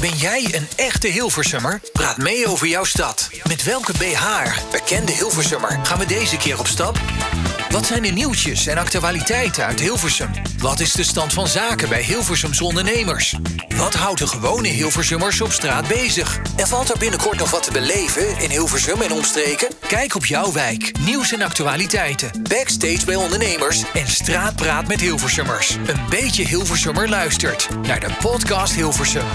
Ben jij een echte Hilversummer? Praat mee over jouw stad. Met welke BH, bekende Hilversummer, gaan we deze keer op stap? Wat zijn de nieuwtjes en actualiteiten uit Hilversum? Wat is de stand van zaken bij Hilversums ondernemers? Wat houdt de gewone Hilversummers op straat bezig? En valt er binnenkort nog wat te beleven in Hilversum en omstreken? Kijk op jouw wijk, nieuws en actualiteiten, backstage bij ondernemers en straatpraat met Hilversummers. Een beetje Hilversummer luistert naar de podcast Hilversum.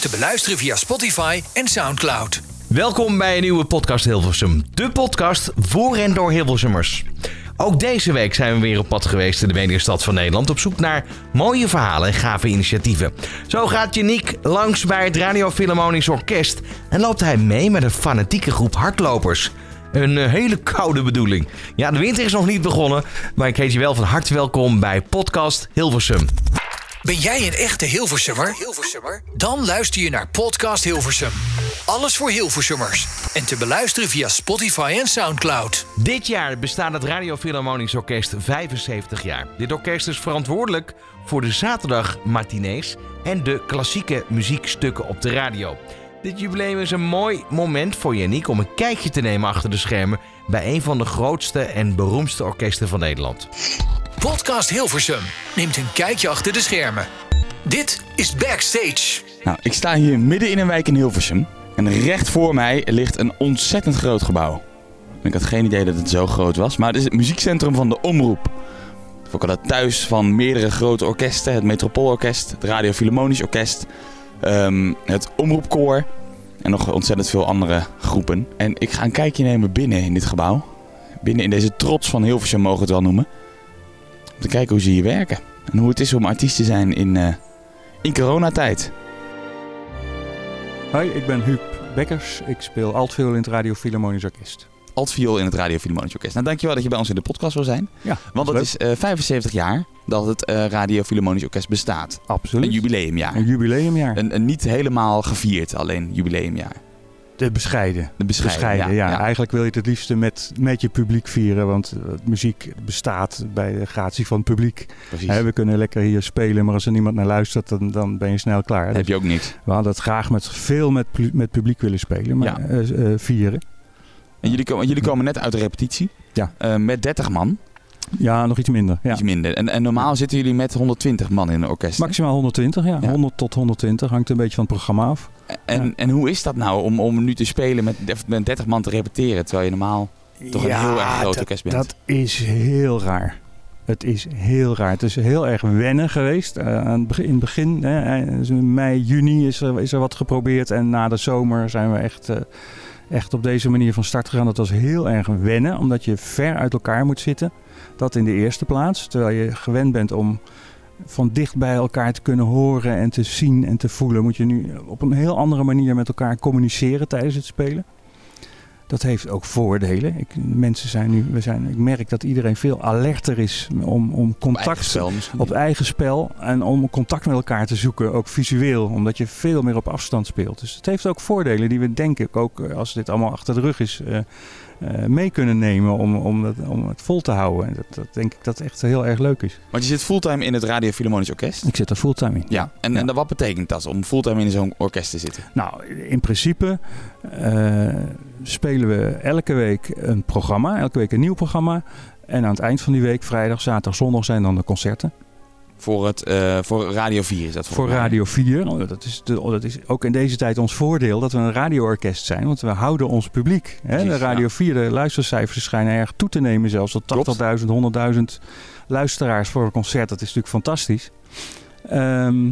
Te beluisteren via Spotify en Soundcloud. Welkom bij een nieuwe podcast Hilversum. De podcast voor en door Hilversummers. Ook deze week zijn we weer op pad geweest in de stad van Nederland... op zoek naar mooie verhalen en gave initiatieven. Zo gaat Janiek langs bij het Radio Philharmonisch Orkest... en loopt hij mee met een fanatieke groep hardlopers... Een eh, hele koude bedoeling. Ja, de winter is nog niet begonnen, maar ik heet je wel van harte welkom bij podcast Hilversum. Ben jij een echte Hilversummer? Hilversummer? Dan luister je naar Podcast Hilversum. Alles voor Hilversummers. En te beluisteren via Spotify en Soundcloud. Dit jaar bestaat het Radio Philharmonisch Orkest 75 jaar. Dit orkest is verantwoordelijk voor de zaterdagmatinees en de klassieke muziekstukken op de radio. Dit jubileum is een mooi moment voor Yannick om een kijkje te nemen achter de schermen bij een van de grootste en beroemdste orkesten van Nederland. Podcast Hilversum neemt een kijkje achter de schermen. Dit is Backstage. Nou, ik sta hier midden in een wijk in Hilversum. En recht voor mij ligt een ontzettend groot gebouw. Ik had geen idee dat het zo groot was, maar het is het muziekcentrum van de Omroep. Ook al dat thuis van meerdere grote orkesten. Het Metropoolorkest, het Radio Philharmonisch Orkest, ehm, het Omroepkoor en nog ontzettend veel andere groepen. En ik ga een kijkje nemen binnen in dit gebouw. Binnen in deze trots van Hilversum mogen we het wel noemen. Om te kijken hoe ze hier werken. En hoe het is om artiest te zijn in, uh, in coronatijd. Hoi, ik ben Huub Bekkers. Ik speel altviool in het Radio Philharmonisch Orkest. Altviool in het Radio Philharmonisch Orkest. Nou, dankjewel dat je bij ons in de podcast wil zijn. Ja, Want het is uh, 75 jaar dat het uh, Radio Philharmonisch Orkest bestaat. Absoluut. Een jubileumjaar. Een jubileumjaar. Een, een niet helemaal gevierd, alleen jubileumjaar. De bescheiden. De bescheiden, ja, ja. Eigenlijk wil je het het liefste met, met je publiek vieren. Want uh, muziek bestaat bij de gratie van het publiek. We kunnen lekker hier spelen, maar als er niemand naar luistert, dan, dan ben je snel klaar. Heb je ook niks. We hadden het graag met veel met, met publiek willen spelen, maar Ja. eh, eh, vieren. En jullie, komen- jullie komen net uit de repetitie. Ja. Eh, met 30 man. Ja, nog iets minder. Ja. Iets minder. En, en normaal zitten jullie met 120 man in een orkest. Maximaal 120, ja. Ja. 100 tot 120, hangt een beetje van het programma af. En, Ja. en hoe is dat nou om, om nu te spelen met, met 30 man te repeteren, terwijl je normaal toch een heel erg groot orkest bent? Dat is heel raar. Het is heel raar. Het is heel erg wennen geweest. Eh, aan het begin, in het begin, hè, in mei, juni, is er, is er wat geprobeerd. En na de zomer zijn we echt, eh, echt op deze manier van start gegaan. Dat was heel erg wennen, omdat je ver uit elkaar moet zitten. Dat in de eerste plaats. Terwijl je gewend bent om van dicht bij elkaar te kunnen horen en te zien en te voelen, moet je nu op een heel andere manier met elkaar communiceren tijdens het spelen. Dat heeft ook voordelen. Ik, mensen zijn nu, we zijn, ik merk dat iedereen veel alerter is om, om Op eigen contact spel op eigen spel en om contact met elkaar te zoeken, ook visueel, omdat je veel meer op afstand speelt. Dus het heeft ook voordelen die we denk ik ook, eh, als dit allemaal achter de rug is, eh, mee kunnen nemen om, om, dat, om het vol te houden. En dat, dat denk ik dat echt heel erg leuk is. Want je zit fulltime in het Radio Philharmonisch Orkest. Ik zit er fulltime in. Ja. En, Ja. en wat betekent dat om fulltime in zo'n orkest te zitten? Nou, in principe eh, spelen we elke week een programma, elke week een nieuw programma. En aan het eind van die week, vrijdag, zaterdag, zondag zijn dan de concerten. Voor, het, eh, voor Radio 4 is dat Voor mij. Radio 4. Oh, Dat is, de, dat is ook in deze tijd ons voordeel dat we een radioorkest zijn. Want we houden ons publiek. Hè? Precies, de Radio 4, de luistercijfers schijnen erg toe te nemen. Zelfs tot Klopt. 80.000, 100.000 luisteraars voor een concert. Dat is natuurlijk fantastisch. Ehm,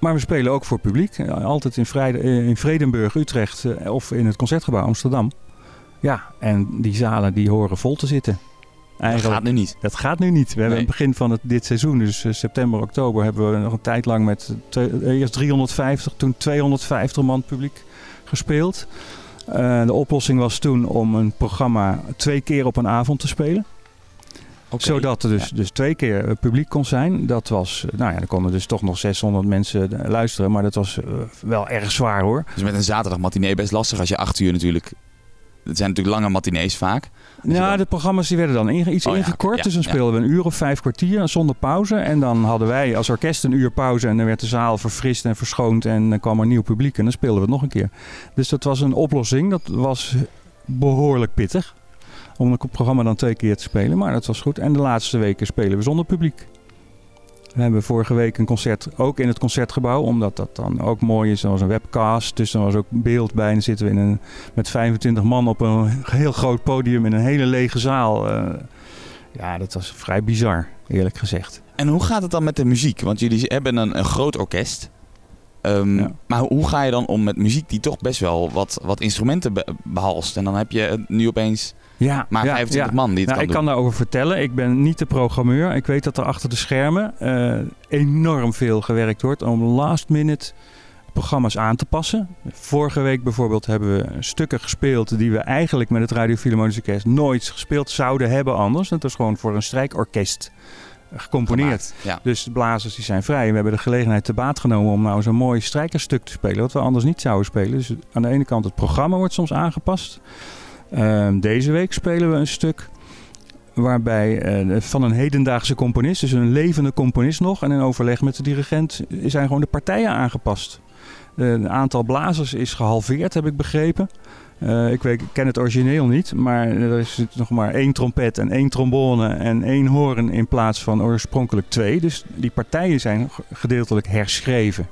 maar we spelen ook voor publiek. Eh, Altijd in, Vrijde, eh, in Vredenburg, Utrecht of in het Concertgebouw Amsterdam. Ja, en die zalen die horen vol te zitten. Dat gaat nu niet. Dat gaat nu niet. We hebben Nee. het begin van het, dit seizoen, dus eh, september, oktober, hebben we nog een tijd lang met twee- eh, eerst 350, toen 250 man publiek gespeeld. Eh, de oplossing was toen om een programma twee keer op een avond te spelen. Zodat er dus, dus twee keer eh, publiek kon zijn. Dat was, eh, nou ja, er konden dus toch nog 600 mensen eh, luisteren. Maar dat was eh, wel erg zwaar hoor. Dus met een zaterdag matinee best lastig als je acht uur natuurlijk het zijn natuurlijk lange matinees vaak. Ja, de programma's die werden dan iets Oh ingekort. ja, dus dan ja. speelden we een uur of vijf kwartier zonder pauze. En dan hadden wij als orkest een uur pauze. En dan werd de zaal verfrist en verschoond. En dan kwam er nieuw publiek. En dan speelden we het nog een keer. Dus dat was een oplossing. Dat was behoorlijk pittig. Om het programma dan twee keer te spelen. Maar dat was goed. En de laatste weken spelen we zonder publiek. We hebben vorige week een concert ook in het concertgebouw. Omdat dat dan ook mooi is. Er was een webcast. Dus er was ook beeld bij. En dan zitten we in een, met 25 man op een heel groot podium in een hele lege zaal. Eh, ja, dat was vrij bizar, eerlijk gezegd. En hoe gaat het dan met de muziek? Want jullie hebben een, een groot orkest. Ehm, Ja. Maar hoe ga je dan om met muziek die toch best wel wat, wat instrumenten be- behalst? En dan heb je nu opeens Ja, maar ja, 25 ja. man die het Nou, kan ik doen. kan daarover vertellen. Ik ben niet de programmeur. Ik weet dat er achter de schermen eh, enorm veel gewerkt wordt om last minute programma's aan te passen. Vorige week bijvoorbeeld hebben we stukken gespeeld die we eigenlijk met het Radio Philharmonisch Orkest nooit gespeeld zouden hebben anders. Dat is gewoon voor een strijkorkest gecomponeerd. Gemaakt, Ja. Dus de blazers die zijn vrij. We hebben de gelegenheid te baat genomen om nou zo'n mooi strijkerstuk te spelen. Wat we anders niet zouden spelen. Dus aan de ene kant het programma wordt soms aangepast. Ehm, deze week spelen we een stuk waarbij eh, van een hedendaagse componist, dus een levende componist nog, en in overleg met de dirigent zijn gewoon de partijen aangepast. Eh, Het aantal blazers is gehalveerd, heb ik begrepen. Eh, ik, weet, ik ken het origineel niet, maar er is nog maar één trompet en één trombone en één hoorn in plaats van oorspronkelijk twee. Dus die partijen zijn gedeeltelijk herschreven.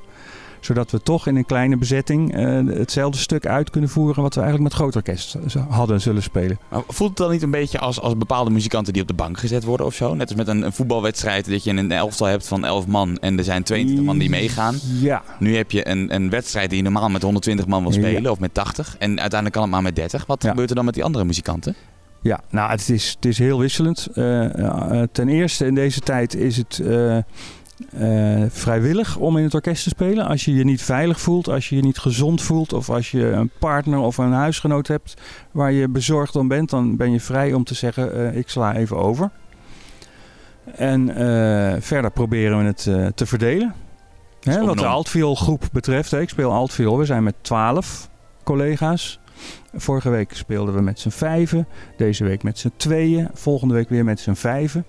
Zodat we toch in een kleine bezetting eh, hetzelfde stuk uit kunnen voeren wat we eigenlijk met groot orkest hadden zullen spelen. Maar voelt het dan niet een beetje als, als bepaalde muzikanten die op de bank gezet worden of zo? Net als met een, een voetbalwedstrijd dat je een elftal hebt van 11 man en er zijn 22 man die meegaan. Ja, Nu heb je een, een wedstrijd die je normaal met 120 man wil Ja. spelen of met 80. En uiteindelijk kan het maar met 30. Wat Ja. gebeurt er dan met die andere muzikanten? Ja, nou, het is, het is heel wisselend. Eh, eh, ten eerste in deze tijd is het eh, vrijwillig om in het orkest te spelen. Als je je niet veilig voelt, als je je niet gezond voelt... of als je een partner of een huisgenoot hebt waar je bezorgd om bent... dan ben je vrij om te zeggen, eh, ik sla even over. En eh, verder proberen we het te verdelen. Hè, wat de altviool groep betreft, hè, ik speel altviool. We zijn met twaalf collega's. Vorige week speelden we met z'n vijven. Deze week met z'n tweeën. Volgende week weer met z'n vijven.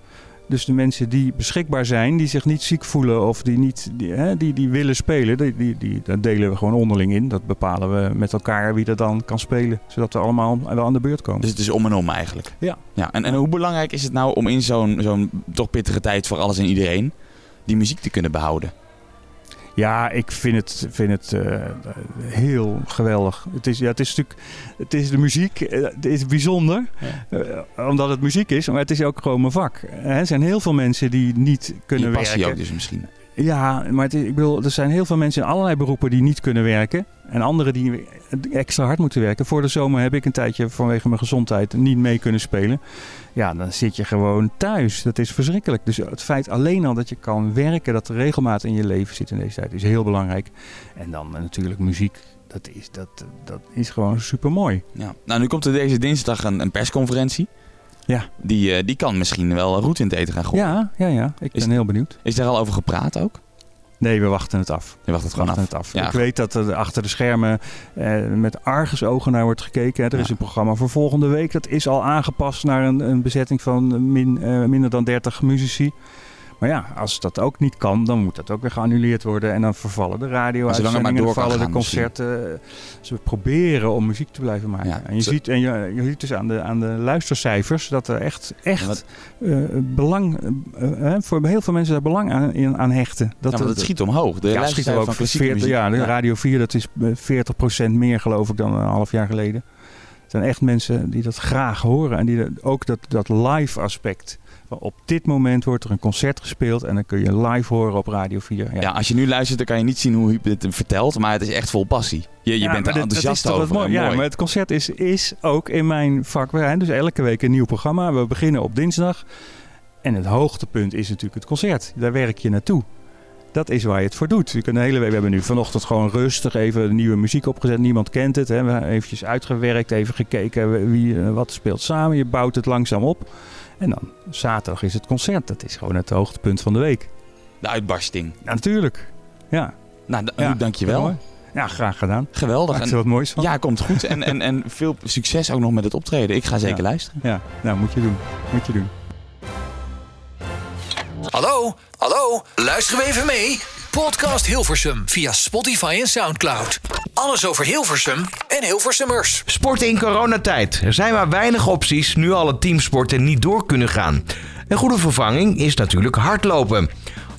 Dus de mensen die beschikbaar zijn, die zich niet ziek voelen of die, niet, die, hè, die, die willen spelen, die, die, die, dat delen we gewoon onderling in. Dat bepalen we met elkaar wie er dan kan spelen. Zodat we allemaal wel aan de beurt komen. Dus het is om en om eigenlijk. Ja. ja en, en hoe belangrijk is het nou om in zo'n zo'n toch pittige tijd voor alles en iedereen die muziek te kunnen behouden? Ja, ik vind het, vind het eh, heel geweldig. Het is, ja, het is natuurlijk het is de muziek. eh, Het is bijzonder, eh, omdat het muziek is. Maar het is ook gewoon mijn vak. Er zijn heel veel mensen die niet kunnen je passie werken. ook dus misschien. Ja, maar ik bedoel, er zijn heel veel mensen in allerlei beroepen die niet kunnen werken. En anderen die extra hard moeten werken. Voor de zomer heb ik een tijdje vanwege mijn gezondheid niet mee kunnen spelen. Ja, dan zit je gewoon thuis. Dat is verschrikkelijk. Dus het feit alleen al dat je kan werken, dat er regelmaat in je leven zit in deze tijd, is heel belangrijk. En dan eh, natuurlijk muziek. Dat is, dat, dat is gewoon super mooi. Ja. Nou, nu komt er deze dinsdag een, een persconferentie. Ja. Die, eh, die kan misschien wel roet in het eten gaan gooien. Ja, ja, ja. Ik Is- ben heel benieuwd. Is daar al over gepraat ook? Nee, we wachten het af. Je wacht het gewoon wachten af. het af. Ja. Ik weet dat er achter de schermen eh, met argusogen naar wordt gekeken. Hè. Er Ja. is een programma voor volgende week. Dat is al aangepast naar een, een bezetting van min, eh, minder dan 30 muzici. Maar ja, als dat ook niet kan, dan moet dat ook weer geannuleerd worden. En dan vervallen de radio zolang het maar door vallen de misschien. concerten. Dus we proberen om muziek te blijven maken. Ja, en je ziet, en je, je ziet dus aan de, aan de luistercijfers dat er echt, echt wat- eh, belang, eh, eh, voor heel veel mensen daar belang aan, in- aan hechten. Dat, dat schiet omhoog. De ja, schiet ook van klassieke 40, muziek. ja, de Radio 4, dat is eh, 40% meer geloof ik dan een half jaar geleden. Het zijn echt mensen die dat graag horen. En die dat- ook dat, dat live aspect. Op dit moment wordt er een concert gespeeld en dan kun je live horen op Radio 4. Ja, Ja, als je nu luistert, dan kan je niet zien hoe Huub dit vertelt, maar het is echt vol passie. Je, je Ja, bent er dat- enthousiast over. mooi. Ja, mooi. maar het concert is, is ook in mijn vak. We zijn dus elke week een nieuw programma. We beginnen op dinsdag. En het hoogtepunt is natuurlijk het concert. Daar werk je naartoe. Dat is waar je het voor doet. Je kunt de hele week, we hebben nu vanochtend gewoon rustig even nieuwe muziek opgezet. Niemand kent het. Hè. We hebben eventjes uitgewerkt, even gekeken wie eh, wat speelt samen. Je bouwt het langzaam op. En dan zaterdag is het concert. Dat is gewoon het hoogtepunt van de week. De uitbarsting. Ja, natuurlijk. Ja. Nou, d- Ja, dankjewel. mooi. Ja, graag gedaan. Geweldig. Maak En- er wat moois van. ja, komt goed. En, en, en veel succes ook nog met het optreden. Ik ga zeker Ja. luisteren. Ja, nou moet je doen. Moet je doen. Hallo, hallo, luisteren we even mee? Podcast Hilversum via Spotify en Soundcloud. Alles over Hilversum en Hilversummers. Sport in coronatijd. Er zijn maar weinig opties nu alle teamsporten niet door kunnen gaan. Een goede vervanging is natuurlijk hardlopen.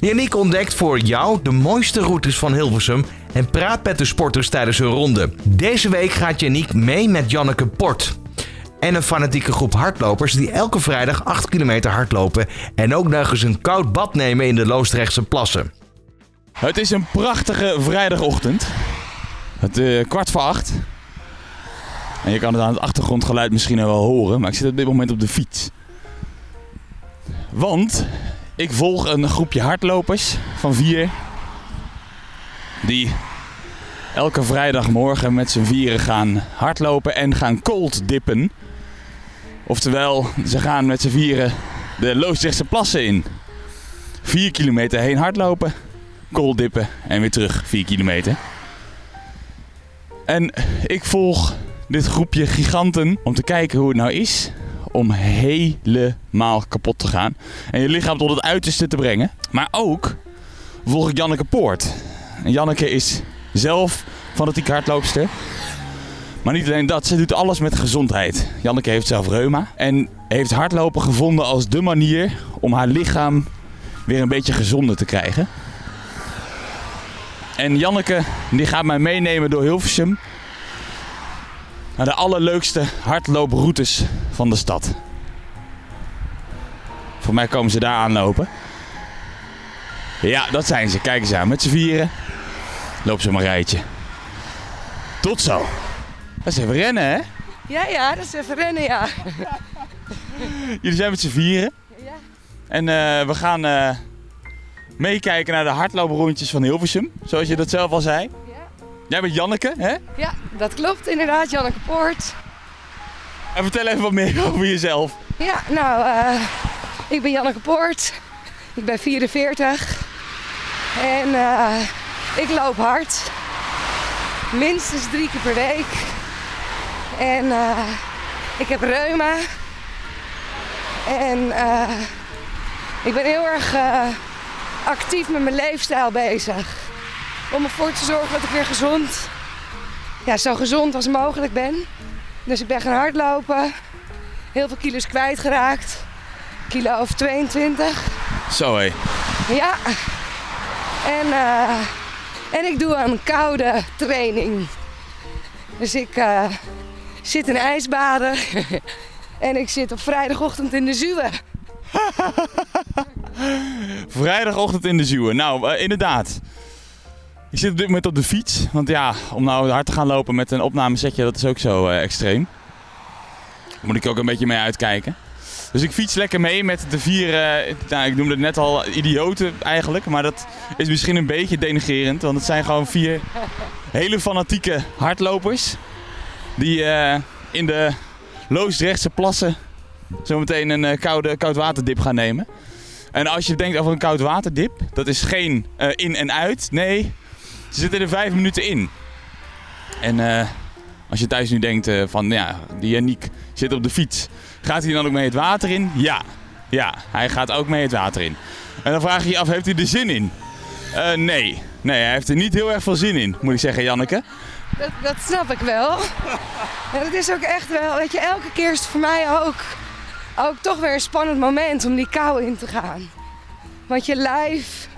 Yannick ontdekt voor jou de mooiste routes van Hilversum en praat met de sporters tijdens hun ronde. Deze week gaat Yannick mee met Janneke Port. En een fanatieke groep hardlopers die elke vrijdag 8 kilometer hardlopen en ook nog eens een koud bad nemen in de Loosdrechtse plassen. Het is een prachtige vrijdagochtend. Het eh, kwart voor acht. En je kan het aan het achtergrondgeluid misschien wel horen, maar ik zit op dit moment op de fiets. Want ik volg een groepje hardlopers van vier. Die elke vrijdagmorgen met z'n vieren gaan hardlopen en gaan cold dippen. Oftewel, ze gaan met z'n vieren de Loosdrechtse plassen in. Vier kilometer heen hardlopen dippen en weer terug 4 kilometer. En ik volg dit groepje giganten om te kijken hoe het nou is om helemaal kapot te gaan. En je lichaam tot het uiterste te brengen. Maar ook volg ik Janneke Poort. Janneke is zelf fanatiek hardloopster. Maar niet alleen dat, ze doet alles met gezondheid. Janneke heeft zelf reuma en heeft hardlopen gevonden als de manier om haar lichaam weer een beetje gezonder te krijgen. En Janneke die gaat mij meenemen door Hilversum. Naar de allerleukste hardlooproutes van de stad. Voor mij komen ze daar aanlopen. Ja, dat zijn ze. Kijk eens aan. Met z'n vieren. Loop ze maar rijtje. Tot zo. Dat is even rennen, hè? Ja, ja, dat is even rennen, ja. Jullie zijn met z'n vieren. Ja. En eh, we gaan eh, meekijken naar de hardlooprondjes van Hilversum. Zoals je dat zelf al zei. Ja. Jij bent Janneke, hè? Ja, dat klopt inderdaad, Janneke Poort. En vertel even wat meer over jezelf. Ja, nou, eh, ik ben Janneke Poort. Ik ben 44. En ik loop hard. Minstens drie keer per week. En eh, ik heb reuma. En eh, ik ben heel erg eh, actief met mijn leefstijl bezig. Om ervoor te zorgen dat ik weer gezond, ja, zo gezond als mogelijk ben. Dus ik ben gaan hardlopen. Heel veel kilo's kwijtgeraakt. Kilo of 22. Zo hé. Ja. En, en ik doe een koude training. Dus ik zit in ijsbaden. en ik zit op vrijdagochtend in de Zuwe. Vrijdagochtend in de Zuwe. Nou, eh, inderdaad. Ik zit op dit moment op de fiets. Want ja, om nou hard te gaan lopen met een opnamesetje, dat is ook zo eh, extreem. Daar moet ik ook een beetje mee uitkijken. Dus ik fiets lekker mee met de vier, eh, nou, ik noemde het net al idioten eigenlijk. Maar dat is misschien een beetje denigerend. Want het zijn gewoon vier hele fanatieke hardlopers. Die eh, in de Loosdrechtse plassen zometeen een eh, koude koudwaterdip gaan nemen. En als je denkt over een koudwaterdip, dat is geen eh, in en uit. Nee, ze zitten er vijf minuten in. En als je thuis nu denkt van, ja, die Yannick zit op de fiets. Gaat hij dan ook mee het water in? Ja. Ja, hij gaat ook mee het water in. En dan vraag je je af, heeft hij er zin in? Eh, nee. Nee, hij heeft er niet heel erg veel zin in, moet ik zeggen, Janneke. Dat, dat snap ik wel. En het is ook echt wel, weet je, elke keer is het voor mij ook, ook toch weer een spannend moment om die kou in te gaan. Want je lijf,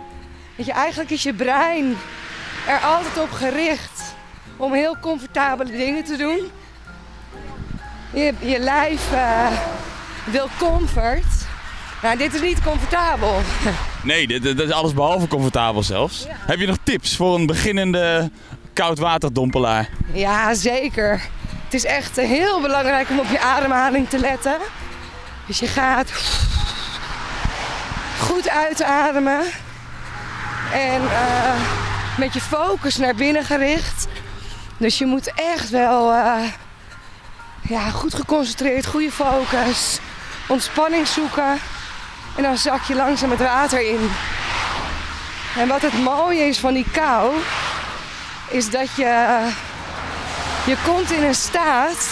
weet je, eigenlijk is je brein er altijd op gericht om heel comfortabele dingen te doen. Je, je lijf eh, wil comfort. Nou, dit is niet comfortabel. Nee, dit, dit is alles behalve comfortabel zelfs. Heb je nog tips voor een beginnende koudwaterdompelaar? Ja, zeker. Het is echt heel belangrijk om op je ademhaling te letten. Dus je gaat goed uitademen. En eh, met je focus naar binnen gericht. Dus je moet echt wel eh, ja, goed geconcentreerd, goede focus. Ontspanning zoeken. En dan zak je langzaam het water in. En wat het mooie is van die kou, is dat je, je komt in een staat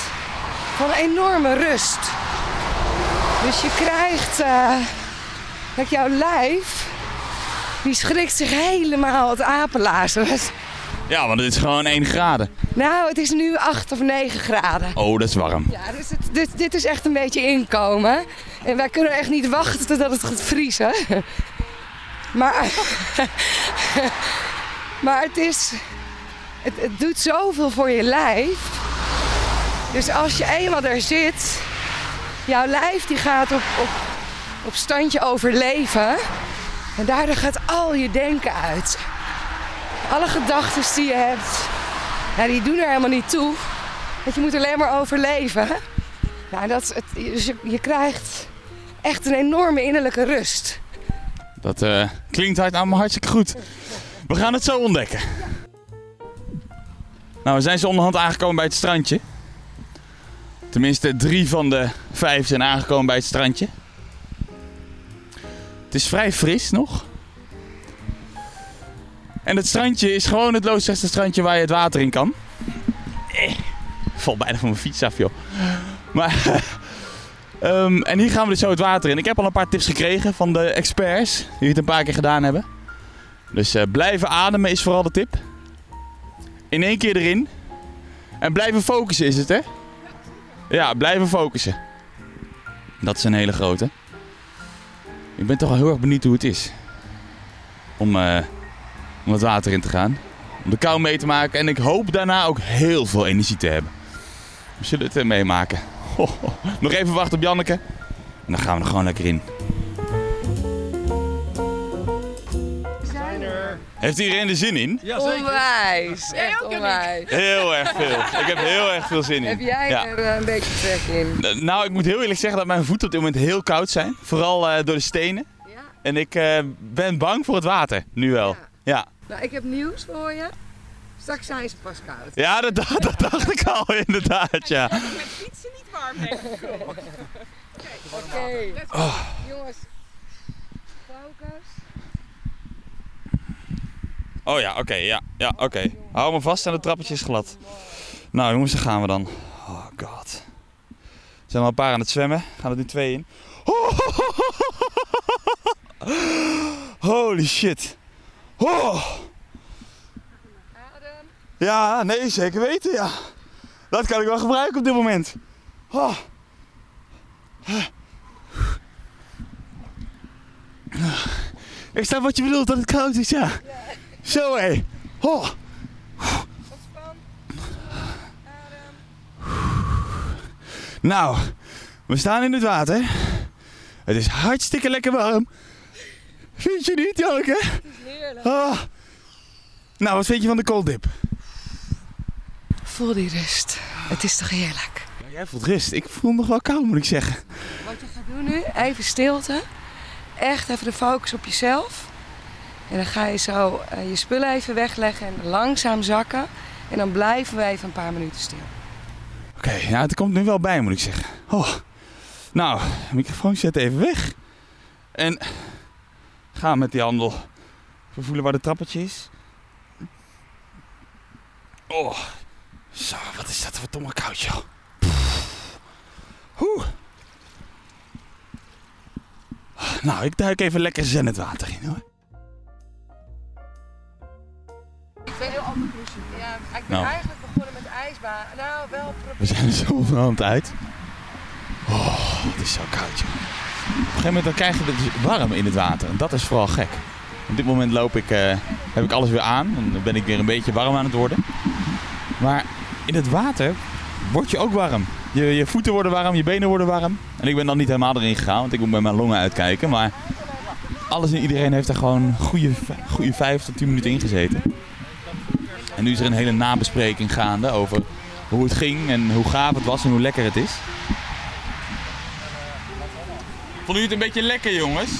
van enorme rust. Dus je krijgt eh, dat jouw lijf, die schrikt zich helemaal het apenlazen. Ja, want het is gewoon 1 graden. Nou, het is nu 8 of 9 graden. Oh, dat is warm. Ja, dus het, dit, dit is echt een beetje inkomen. En wij kunnen echt niet wachten totdat het gaat vriezen. Maar, maar het is. Het, het doet zoveel voor je lijf. Dus als je eenmaal daar zit, jouw lijf die gaat op, op, op standje overleven. En daardoor gaat al je denken uit. Alle gedachten die je hebt, ja, die doen er helemaal niet toe. Want je moet alleen maar overleven. Nou, dat, het, dus je, je krijgt echt een enorme innerlijke rust. Dat eh, klinkt uit allemaal hartstikke goed. We gaan het zo ontdekken. Nou, we zijn zo onderhand aangekomen bij het strandje. Tenminste, drie van de vijf zijn aangekomen bij het strandje. Het is vrij fris nog. En het strandje is gewoon het Loosdrechtse strandje waar je het water in kan. Eh, ik val bijna van mijn fiets af, joh. Maar, ehm, en hier gaan we dus zo het water in. Ik heb al een paar tips gekregen van de experts die het een paar keer gedaan hebben. Dus eh, blijven ademen is vooral de tip. In één keer erin. En blijven focussen is het, hè? Ja, blijven focussen. Dat is een hele grote. Ik ben toch wel heel erg benieuwd hoe het is. Om, eh, om het water in te gaan. Om de kou mee te maken. En ik hoop daarna ook heel veel energie te hebben. We zullen het eh, meemaken. Nog even wachten op Janneke. En dan gaan we er gewoon lekker in. Heeft iedereen er zin in? Onwijs, echt onwijs. Heel erg veel. Ik heb heel erg veel zin in. Heb jij Ja. er eh, een beetje trek in? Nou, ik moet heel eerlijk zeggen dat mijn voeten op dit moment heel koud zijn. Vooral eh, door de stenen. Ja. En ik eh, ben bang voor het water, nu wel. Ja, Nou, ik heb nieuws voor je. Straks zijn ze pas koud. ja dat, dat dacht ik al inderdaad, ja. Oké. Oh. Jongens, focus. Oh ja, oké, ja, ja, oké. Hou me vast en het trappetje is glad. Nou jongens, daar gaan we dan. Oh god. Er zijn al een paar aan het zwemmen. Gaan er nu twee in. Holy shit. Oh. Ja, nee, zeker weten, ja. Dat kan ik wel gebruiken op dit moment. Oh. Ik snap wat je bedoelt, dat het koud is, ja. Zo, hé. Oh. Nou, we staan in het water. Het is hartstikke lekker warm. Vind je niet, Janneke? Het is heerlijk. Oh. Nou, wat vind je van de cold dip? Voel die rust. Het is toch heerlijk. Ja, jij voelt rust. Ik voel nog wel koud, moet ik zeggen. Wat je gaat doen nu, even stilte. Echt even de focus op jezelf. En dan ga je zo eh, je spullen even wegleggen en langzaam zakken. En dan blijven we even een paar minuten stil. Oké, ja, het komt nu wel bij, moet ik zeggen. Oh. Nou, microfoon zet even weg. En ga met die handel. Even voelen waar het trappetje is. Oh. Zo, wat is dat voor domme koud, joh. Oeh. Nou, ik duik even lekker zen het water in, hoor. Ik ben heel ander Ja, ik ben Nou. eigenlijk begonnen met ijsbaan. Nou, wel We zijn er zo van hand uit. Oh, het is zo koud, joh. Op een gegeven moment dan krijg je het dus warm in het water. En dat is vooral gek. Op dit moment loop ik, eh, heb ik alles weer aan. Dan ben ik weer een beetje warm aan het worden. Maar in het water word je ook warm. Je, je voeten worden warm, je benen worden warm. En ik ben dan niet helemaal erin gegaan, want ik moet bij mijn longen uitkijken. Maar alles en iedereen heeft er gewoon goede, goede 5 tot 10 minuten in gezeten. En nu is er een hele nabespreking gaande over hoe het ging en hoe gaaf het was en hoe lekker het is. Vonden jullie het een beetje lekker, jongens?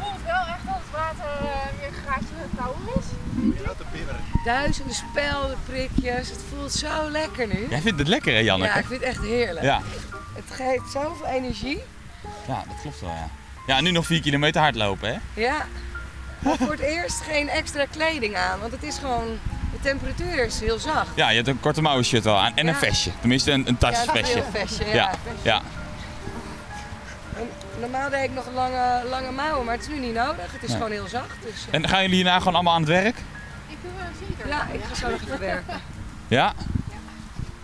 voelt wel echt dat het water eh, weer een gaatje kouder is. Duizenden speldenprikjes. Het voelt zo lekker nu. Jij vindt het lekker, hè, Ja, Janneke? ik vind het echt heerlijk. Ja, Het geeft zoveel energie. ja dat klopt wel, ja. Ja, nu nog 4 kilometer hardlopen, hè? Ja. voor het eerst geen extra kleding aan. Want het is gewoon, temperatuur is heel zacht. Ja, je hebt een korte mouwen shirt wel aan en een Ja. vestje. Tenminste, een, een Ja, tasvestje. een heel vestje, ja. Ja, ja. En normaal deed ik nog lange, lange mouwen, maar het is nu niet nodig. Het is gewoon heel zacht. Dus, eh, En gaan jullie hierna gewoon allemaal aan het werk? ja, ik ga zo nog even werken. Ja?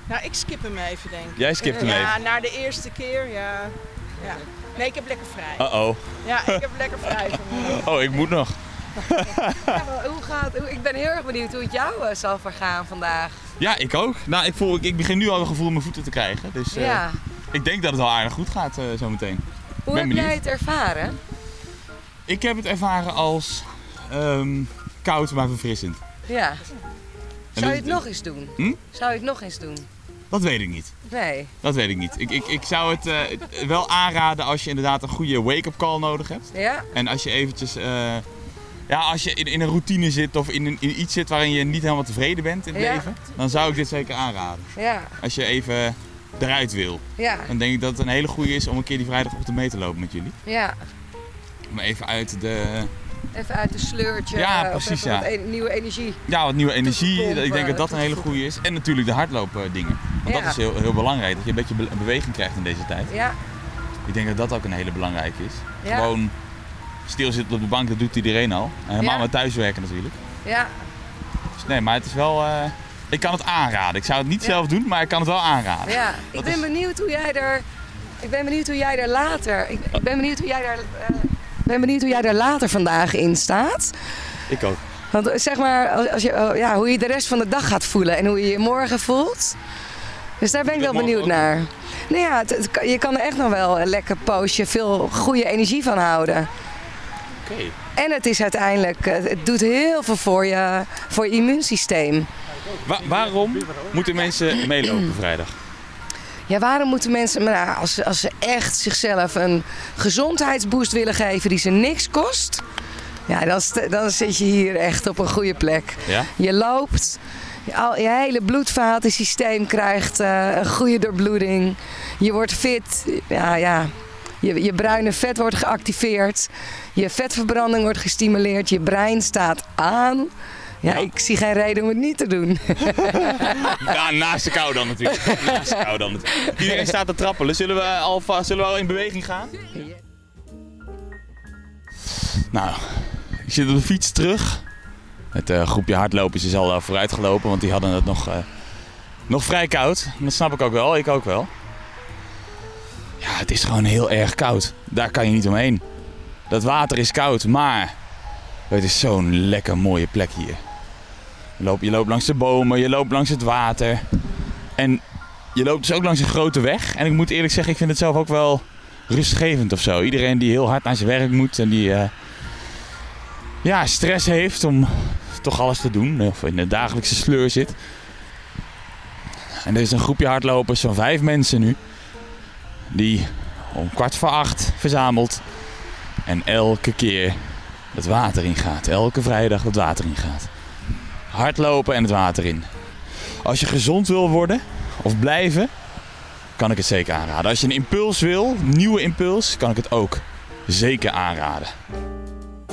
Nou, ik skip hem even, denk ik. Jij skipt hem Ja, even. na de eerste keer, ja. ja. Nee, ik heb lekker vrij. Uh-oh. Ja, ik heb lekker vrij vanmorgen. Oh, ik moet nog. Ja, hoe gaat, hoe, ik ben heel erg benieuwd hoe het jou eh, zal vergaan vandaag. Ja, ik ook. Nou, ik, voel, ik, ik begin nu al een gevoel in mijn voeten te krijgen. Dus eh, ja. ik denk dat het wel aardig goed gaat eh, zometeen. Hoe ben heb jij het ervaren? Ik heb het ervaren als ehm, koud maar verfrissend. Ja. Zou je het nog eens doen? Hm? Zou je het nog eens doen? Dat weet ik niet. Nee. Dat weet ik niet. Ik, ik, ik zou het wel aanraden als je inderdaad een goede wake-up call nodig hebt. Ja? En als je eventjes... ja, als je in, in een routine zit of in, een, in iets zit waarin je niet helemaal tevreden bent in het Ja. leven, dan zou ik dit zeker aanraden. Ja. Als je even eruit wil, Ja. dan denk ik dat het een hele goede is om een keer die vrijdagochtend mee te lopen met jullie. Ja. Om even uit de... Even uit de sleurtje. Ja, eh, precies, ja. wat nieuwe energie. Ja, wat nieuwe energie. ik denk dat dat een hele goede is. En natuurlijk de hardlopen dingen. Want dat is heel, heel belangrijk. Dat je een beetje be- beweging krijgt in deze tijd. Ja. Ik denk dat dat ook een hele belangrijke is. Gewoon stilzitten op de bank, dat doet iedereen al. En helemaal Ja. met thuiswerken natuurlijk. Ja. Dus nee, maar het is wel... eh, ik kan het aanraden. Ik zou het niet Ja. zelf doen, maar ik kan het wel aanraden. Ja. Ik ben is- benieuwd hoe jij er... Ik ben benieuwd hoe jij er later... Ik, ik ben benieuwd hoe jij er... eh, ben benieuwd hoe jij er later vandaag in staat. Ik ook. Want eh, zeg maar, als, je, oh, ja, hoe je de rest van de dag gaat voelen en hoe je je morgen voelt. Dus daar ben ik wel benieuwd naar. Nou ja, het- het kan- je kan er echt nog wel een lekker poosje veel goede energie van houden. En het is uiteindelijk, eh, het doet heel veel voor je, voor je immuunsysteem. Wa- waarom moeten mensen meelopen vrijdag? Ja, waarom moeten mensen, nou, als, ze- als ze echt zichzelf een gezondheidsboost willen geven die ze niks kost, ja, dan, dan zit je hier echt op een goede plek. Ja? Je loopt, al, je hele bloedvatensysteem krijgt eh, een goede doorbloeding. Je wordt fit, ja, ja. Je, je bruine vet wordt geactiveerd. Je vetverbranding wordt gestimuleerd. Je brein staat aan. Ja, Ja. ik zie geen reden om het niet te doen. Ja, naast de kou dan natuurlijk. Naast de kou dan natuurlijk. Iedereen staat te trappelen. Zullen we alvast zullen we al in beweging gaan? Nou, ik zit op de fiets terug. Het eh, groepje hardlopers is al eh, vooruit gelopen, want die hadden het nog, eh, nog vrij koud. Dat snap ik ook wel, ik ook wel. Het is gewoon heel erg koud. Daar kan je niet omheen. Dat water is koud, maar het is zo'n lekker mooie plek hier. Je loopt, je loopt langs de bomen, je loopt langs het water. En je loopt dus ook langs een grote weg. En ik moet eerlijk zeggen, ik vind het zelf ook wel rustgevend of zo. Iedereen die heel hard naar zijn werk moet en die eh, ja, stress heeft om toch alles te doen. Of in de dagelijkse sleur zit. En er is een groepje hardlopers van vijf mensen nu. Die om kwart voor acht verzamelt. En elke keer het water ingaat. Elke vrijdag het water ingaat. Hardlopen en het water in. Als je gezond wil worden of blijven, kan ik het zeker aanraden. Als je een impuls wil, nieuwe impuls, kan ik het ook zeker aanraden.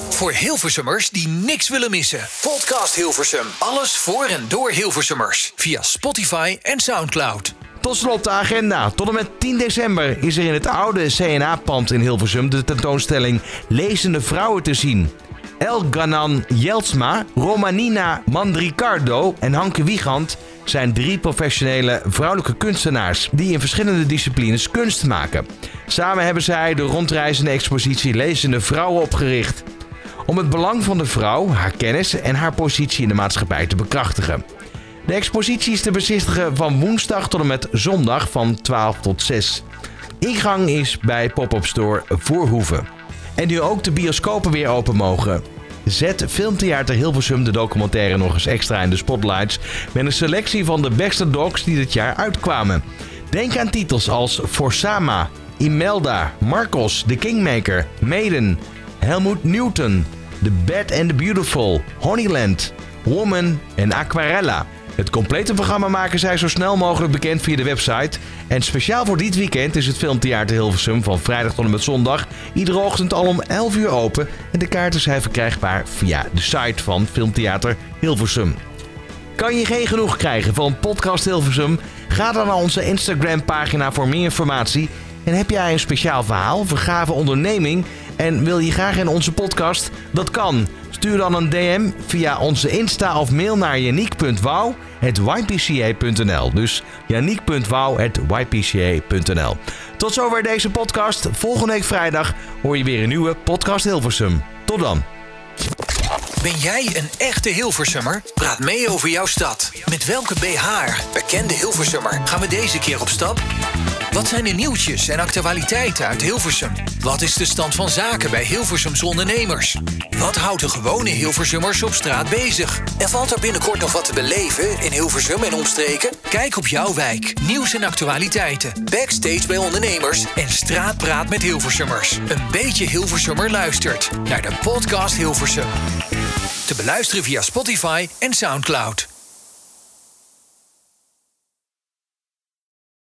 Voor Hilversummers die niks willen missen. Podcast Hilversum. Alles voor en door Hilversummers. Via Spotify en Soundcloud. Tot slot de agenda. Tot en met 10 december is er in het oude CNA-pand in Hilversum de tentoonstelling Lezende Vrouwen te zien. El Ganan Jeltsma, Romanina Mandricardo en Hanke Wiegand zijn drie professionele vrouwelijke kunstenaars die in verschillende disciplines kunst maken. Samen hebben zij de rondreizende expositie Lezende Vrouwen opgericht. Om het belang van de vrouw, haar kennis en haar positie in de maatschappij te bekrachtigen. De expositie is te bezichtigen van woensdag tot en met zondag van 12 tot 6. Ingang is bij Pop-Up Store Voorhoeven. En nu ook de bioscopen weer open mogen. Zet Filmtheater Hilversum de documentaire nog eens extra in de spotlights... met een selectie van de beste docs die dit jaar uitkwamen. Denk aan titels als Forsama, Imelda, Marcos, The Kingmaker, Maiden, Helmut Newton, The Bad and the Beautiful, Honeyland, Woman en Aquarella. Het complete programma maken zij zo snel mogelijk bekend via de website. En speciaal voor dit weekend is het Filmtheater Hilversum van vrijdag tot en met zondag iedere ochtend al om 11 uur open. En de kaarten zijn verkrijgbaar via de site van Filmtheater Hilversum. Kan je geen genoeg krijgen van Podcast Hilversum? Ga dan naar onze Instagram pagina voor meer informatie. En heb jij een speciaal verhaal, vergave onderneming en wil je graag in onze podcast? Dat kan. Stuur dan een DM via onze Insta of mail naar yannick.wouw.ypca.nl. Dus yannick.wouw.ypca.nl. Tot zover deze podcast. Volgende week vrijdag hoor je weer een nieuwe Podcast Hilversum. Tot dan. Ben jij een echte Hilversummer? Praat mee over jouw stad. Met welke BH, bekende Hilversummer, gaan we deze keer op stap? Wat zijn de nieuwtjes en actualiteiten uit Hilversum? Wat is de stand van zaken bij Hilversums ondernemers? Wat houdt de gewone Hilversummers op straat bezig? En valt er binnenkort nog wat te beleven in Hilversum en omstreken? Kijk op jouw wijk, nieuws en actualiteiten, backstage bij ondernemers en straatpraat met Hilversummers. Een beetje Hilversummer luistert naar de podcast Hilversum. Te beluisteren via Spotify en Soundcloud.